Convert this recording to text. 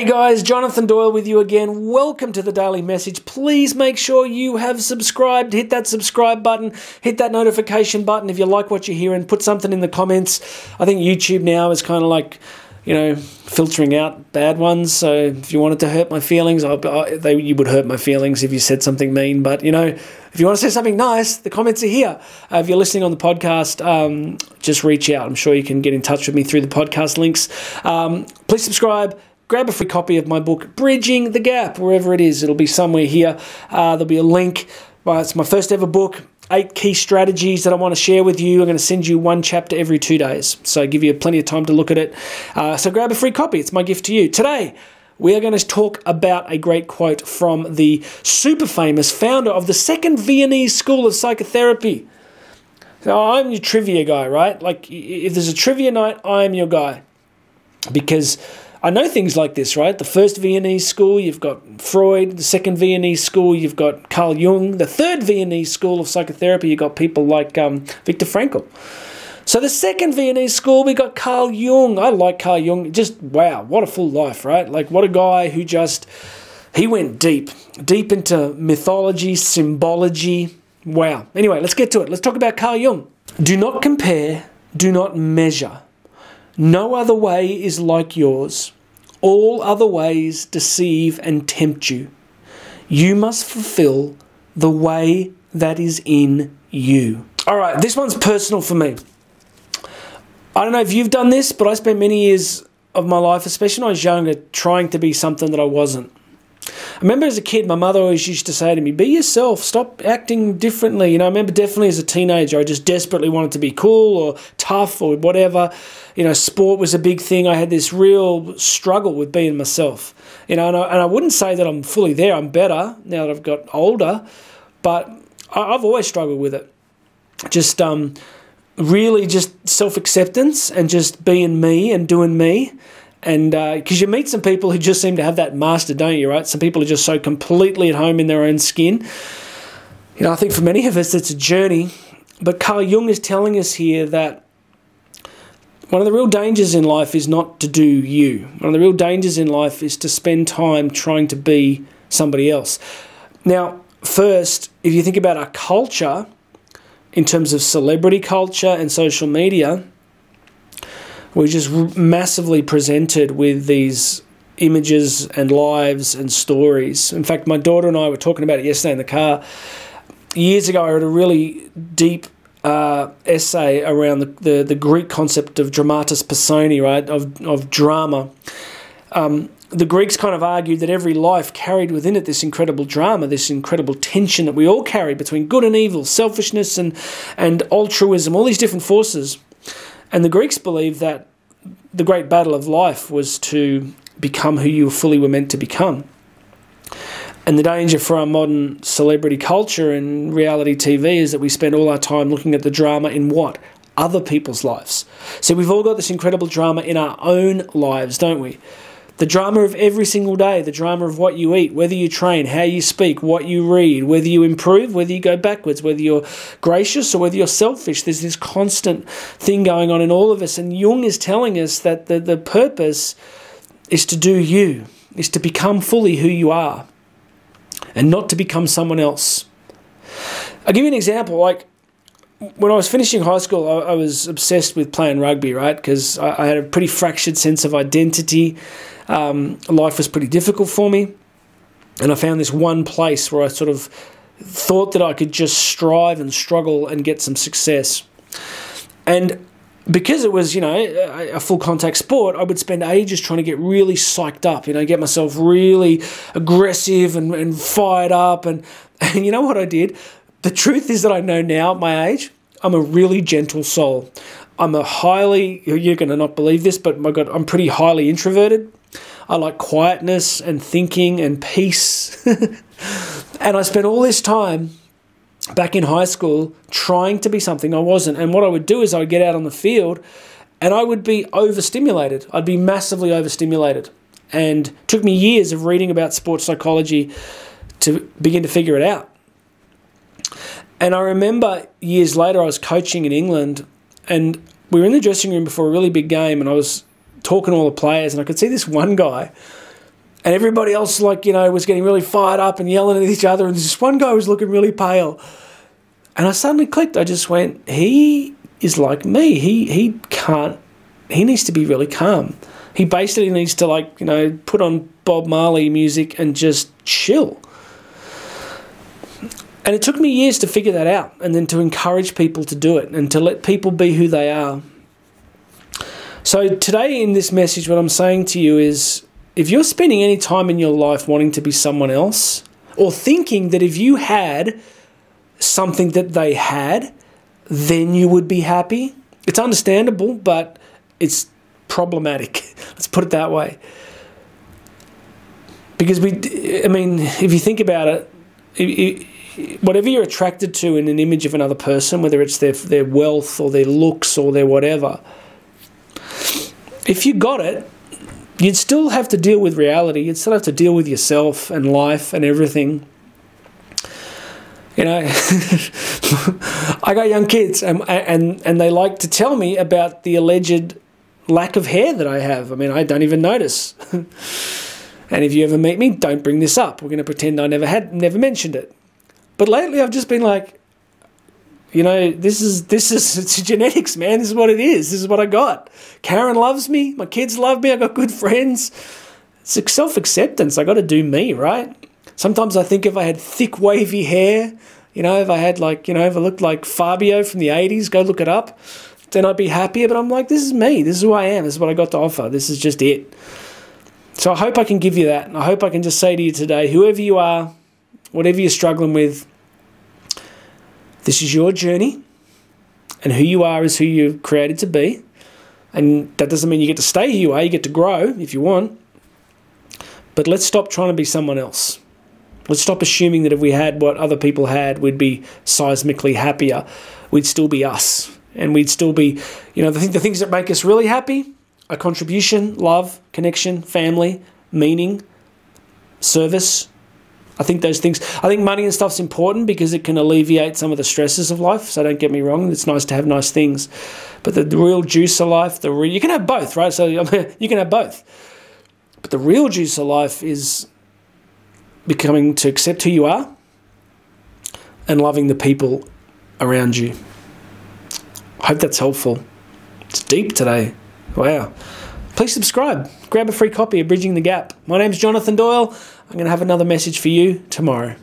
Hey guys, Jonathan Doyle with you again. Welcome to the Daily Message. Please make sure you have subscribed. Hit that subscribe button, hit that notification button if you like what you hear, and put something in the comments. I think YouTube now is kind of like, you know, filtering out bad ones. So if you wanted to hurt my feelings, I, I, they, you would hurt my feelings if you said something mean. But, you know, if you want to say something nice, the comments are here. Uh, if you're listening on the podcast, um, just reach out. I'm sure you can get in touch with me through the podcast links. Um, please subscribe grab a free copy of my book, Bridging the Gap, wherever it is. It'll be somewhere here. Uh, there'll be a link. Well, it's my first ever book. Eight key strategies that I want to share with you. I'm going to send you one chapter every two days. So I give you plenty of time to look at it. Uh, so grab a free copy. It's my gift to you. Today, we are going to talk about a great quote from the super famous founder of the second Viennese School of Psychotherapy. So I'm your trivia guy, right? Like, if there's a trivia night, I'm your guy. Because I know things like this, right? The first Viennese school, you've got Freud. The second Viennese school, you've got Carl Jung. The third Viennese school of psychotherapy, you've got people like um, Viktor Frankl. So the second Viennese school, we got Carl Jung. I like Carl Jung. Just wow, what a full life, right? Like what a guy who just he went deep, deep into mythology, symbology. Wow. Anyway, let's get to it. Let's talk about Carl Jung. Do not compare, do not measure. No other way is like yours. All other ways deceive and tempt you. You must fulfill the way that is in you. All right, this one's personal for me. I don't know if you've done this, but I spent many years of my life, especially when I was younger, trying to be something that I wasn't. I remember as a kid, my mother always used to say to me, Be yourself, stop acting differently. You know, I remember definitely as a teenager, I just desperately wanted to be cool or tough or whatever. You know, sport was a big thing. I had this real struggle with being myself. You know, and I, and I wouldn't say that I'm fully there. I'm better now that I've got older, but I, I've always struggled with it. Just, um, really just self acceptance and just being me and doing me and because uh, you meet some people who just seem to have that master, don't you? Right? Some people are just so completely at home in their own skin. You know, I think for many of us it's a journey, but Carl Jung is telling us here that one of the real dangers in life is not to do you. One of the real dangers in life is to spend time trying to be somebody else. Now, first, if you think about our culture in terms of celebrity culture and social media we're just massively presented with these images and lives and stories. In fact, my daughter and I were talking about it yesterday in the car. Years ago, I read a really deep uh, essay around the, the, the, Greek concept of dramatis personae, right, of, of drama. Um, the Greeks kind of argued that every life carried within it this incredible drama, this incredible tension that we all carry between good and evil, selfishness and, and altruism, all these different forces. And the Greeks believed that the great battle of life was to become who you fully were meant to become. And the danger for our modern celebrity culture and reality TV is that we spend all our time looking at the drama in what? Other people's lives. So we've all got this incredible drama in our own lives, don't we? The drama of every single day, the drama of what you eat, whether you train, how you speak, what you read, whether you improve, whether you go backwards, whether you're gracious or whether you're selfish. There's this constant thing going on in all of us. And Jung is telling us that the, the purpose is to do you, is to become fully who you are and not to become someone else. I'll give you an example. Like when I was finishing high school, I, I was obsessed with playing rugby, right? Because I, I, had a pretty fractured sense of identity. Um, life was pretty difficult for me. And I found this one place where I sort of thought that I could just strive and struggle and get some success. And because it was, you know, a full contact sport, I would spend ages trying to get really psyched up, you know, get myself really aggressive and, and fired up. And, and you know what I did? The truth is that I know now at my age, I'm a really gentle soul. I'm a highly, you're going to not believe this, but my God, I'm pretty highly introverted. I like quietness and thinking and peace. and I spent all this time back in high school trying to be something I wasn't. And what I would do is I would get out on the field and I would be overstimulated. I'd be massively overstimulated. And took me years of reading about sports psychology to begin to figure it out. And I remember years later, I was coaching in England, and we were in the dressing room before a really big game, and I was talking to all the players, and I could see this one guy and everybody else, like, you know, was getting really fired up and yelling at each other. And this one guy was looking really pale. And I suddenly clicked. I just went, he is like me. He, he can't, he needs to be really calm. He basically needs to, like, you know, put on Bob Marley music and just chill. And it took me years to figure that out and then to encourage people to do it and to let people be who they are. So, today in this message, what I'm saying to you is if you're spending any time in your life wanting to be someone else, or thinking that if you had something that they had, then you would be happy, it's understandable, but it's problematic. Let's put it that way. Because we, I mean, if you think about it, whatever you're attracted to in an image of another person, whether it's their their wealth or their looks or their whatever, if you got it, you'd still have to deal with reality. You'd still have to deal with yourself and life and everything. You know, I got young kids, and and and they like to tell me about the alleged lack of hair that I have. I mean, I don't even notice. and if you ever meet me, don't bring this up. We're going to pretend I never had, never mentioned it. But lately, I've just been like, you know, this is this is it's genetics, man. This is what it is. This is what I got. Karen loves me. My kids love me. I got good friends. It's self acceptance. I got to do me, right? Sometimes I think if I had thick, wavy hair, you know, if I had like, you know, if I looked like Fabio from the '80s, go look it up. Then I'd be happier. But I'm like, this is me. This is who I am. This is what I got to offer. This is just it. So I hope I can give you that. And I hope I can just say to you today, whoever you are, whatever you're struggling with, this is your journey, and who you are is who you're created to be. And that doesn't mean you get to stay who you are, you get to grow if you want. But let's stop trying to be someone else. Let's stop assuming that if we had what other people had, we'd be seismically happier. We'd still be us. And we'd still be, you know, the, th- the things that make us really happy are contribution, love, connection, family, meaning, service, I think those things, I think money and stuff's important because it can alleviate some of the stresses of life. So don't get me wrong, it's nice to have nice things. But the, the real juice of life, the real, you can have both, right? So you can have both. But the real juice of life is becoming to accept who you are and loving the people around you. I hope that's helpful. It's deep today. Wow. Please subscribe. Grab a free copy of Bridging the Gap. My name's Jonathan Doyle. I'm going to have another message for you tomorrow.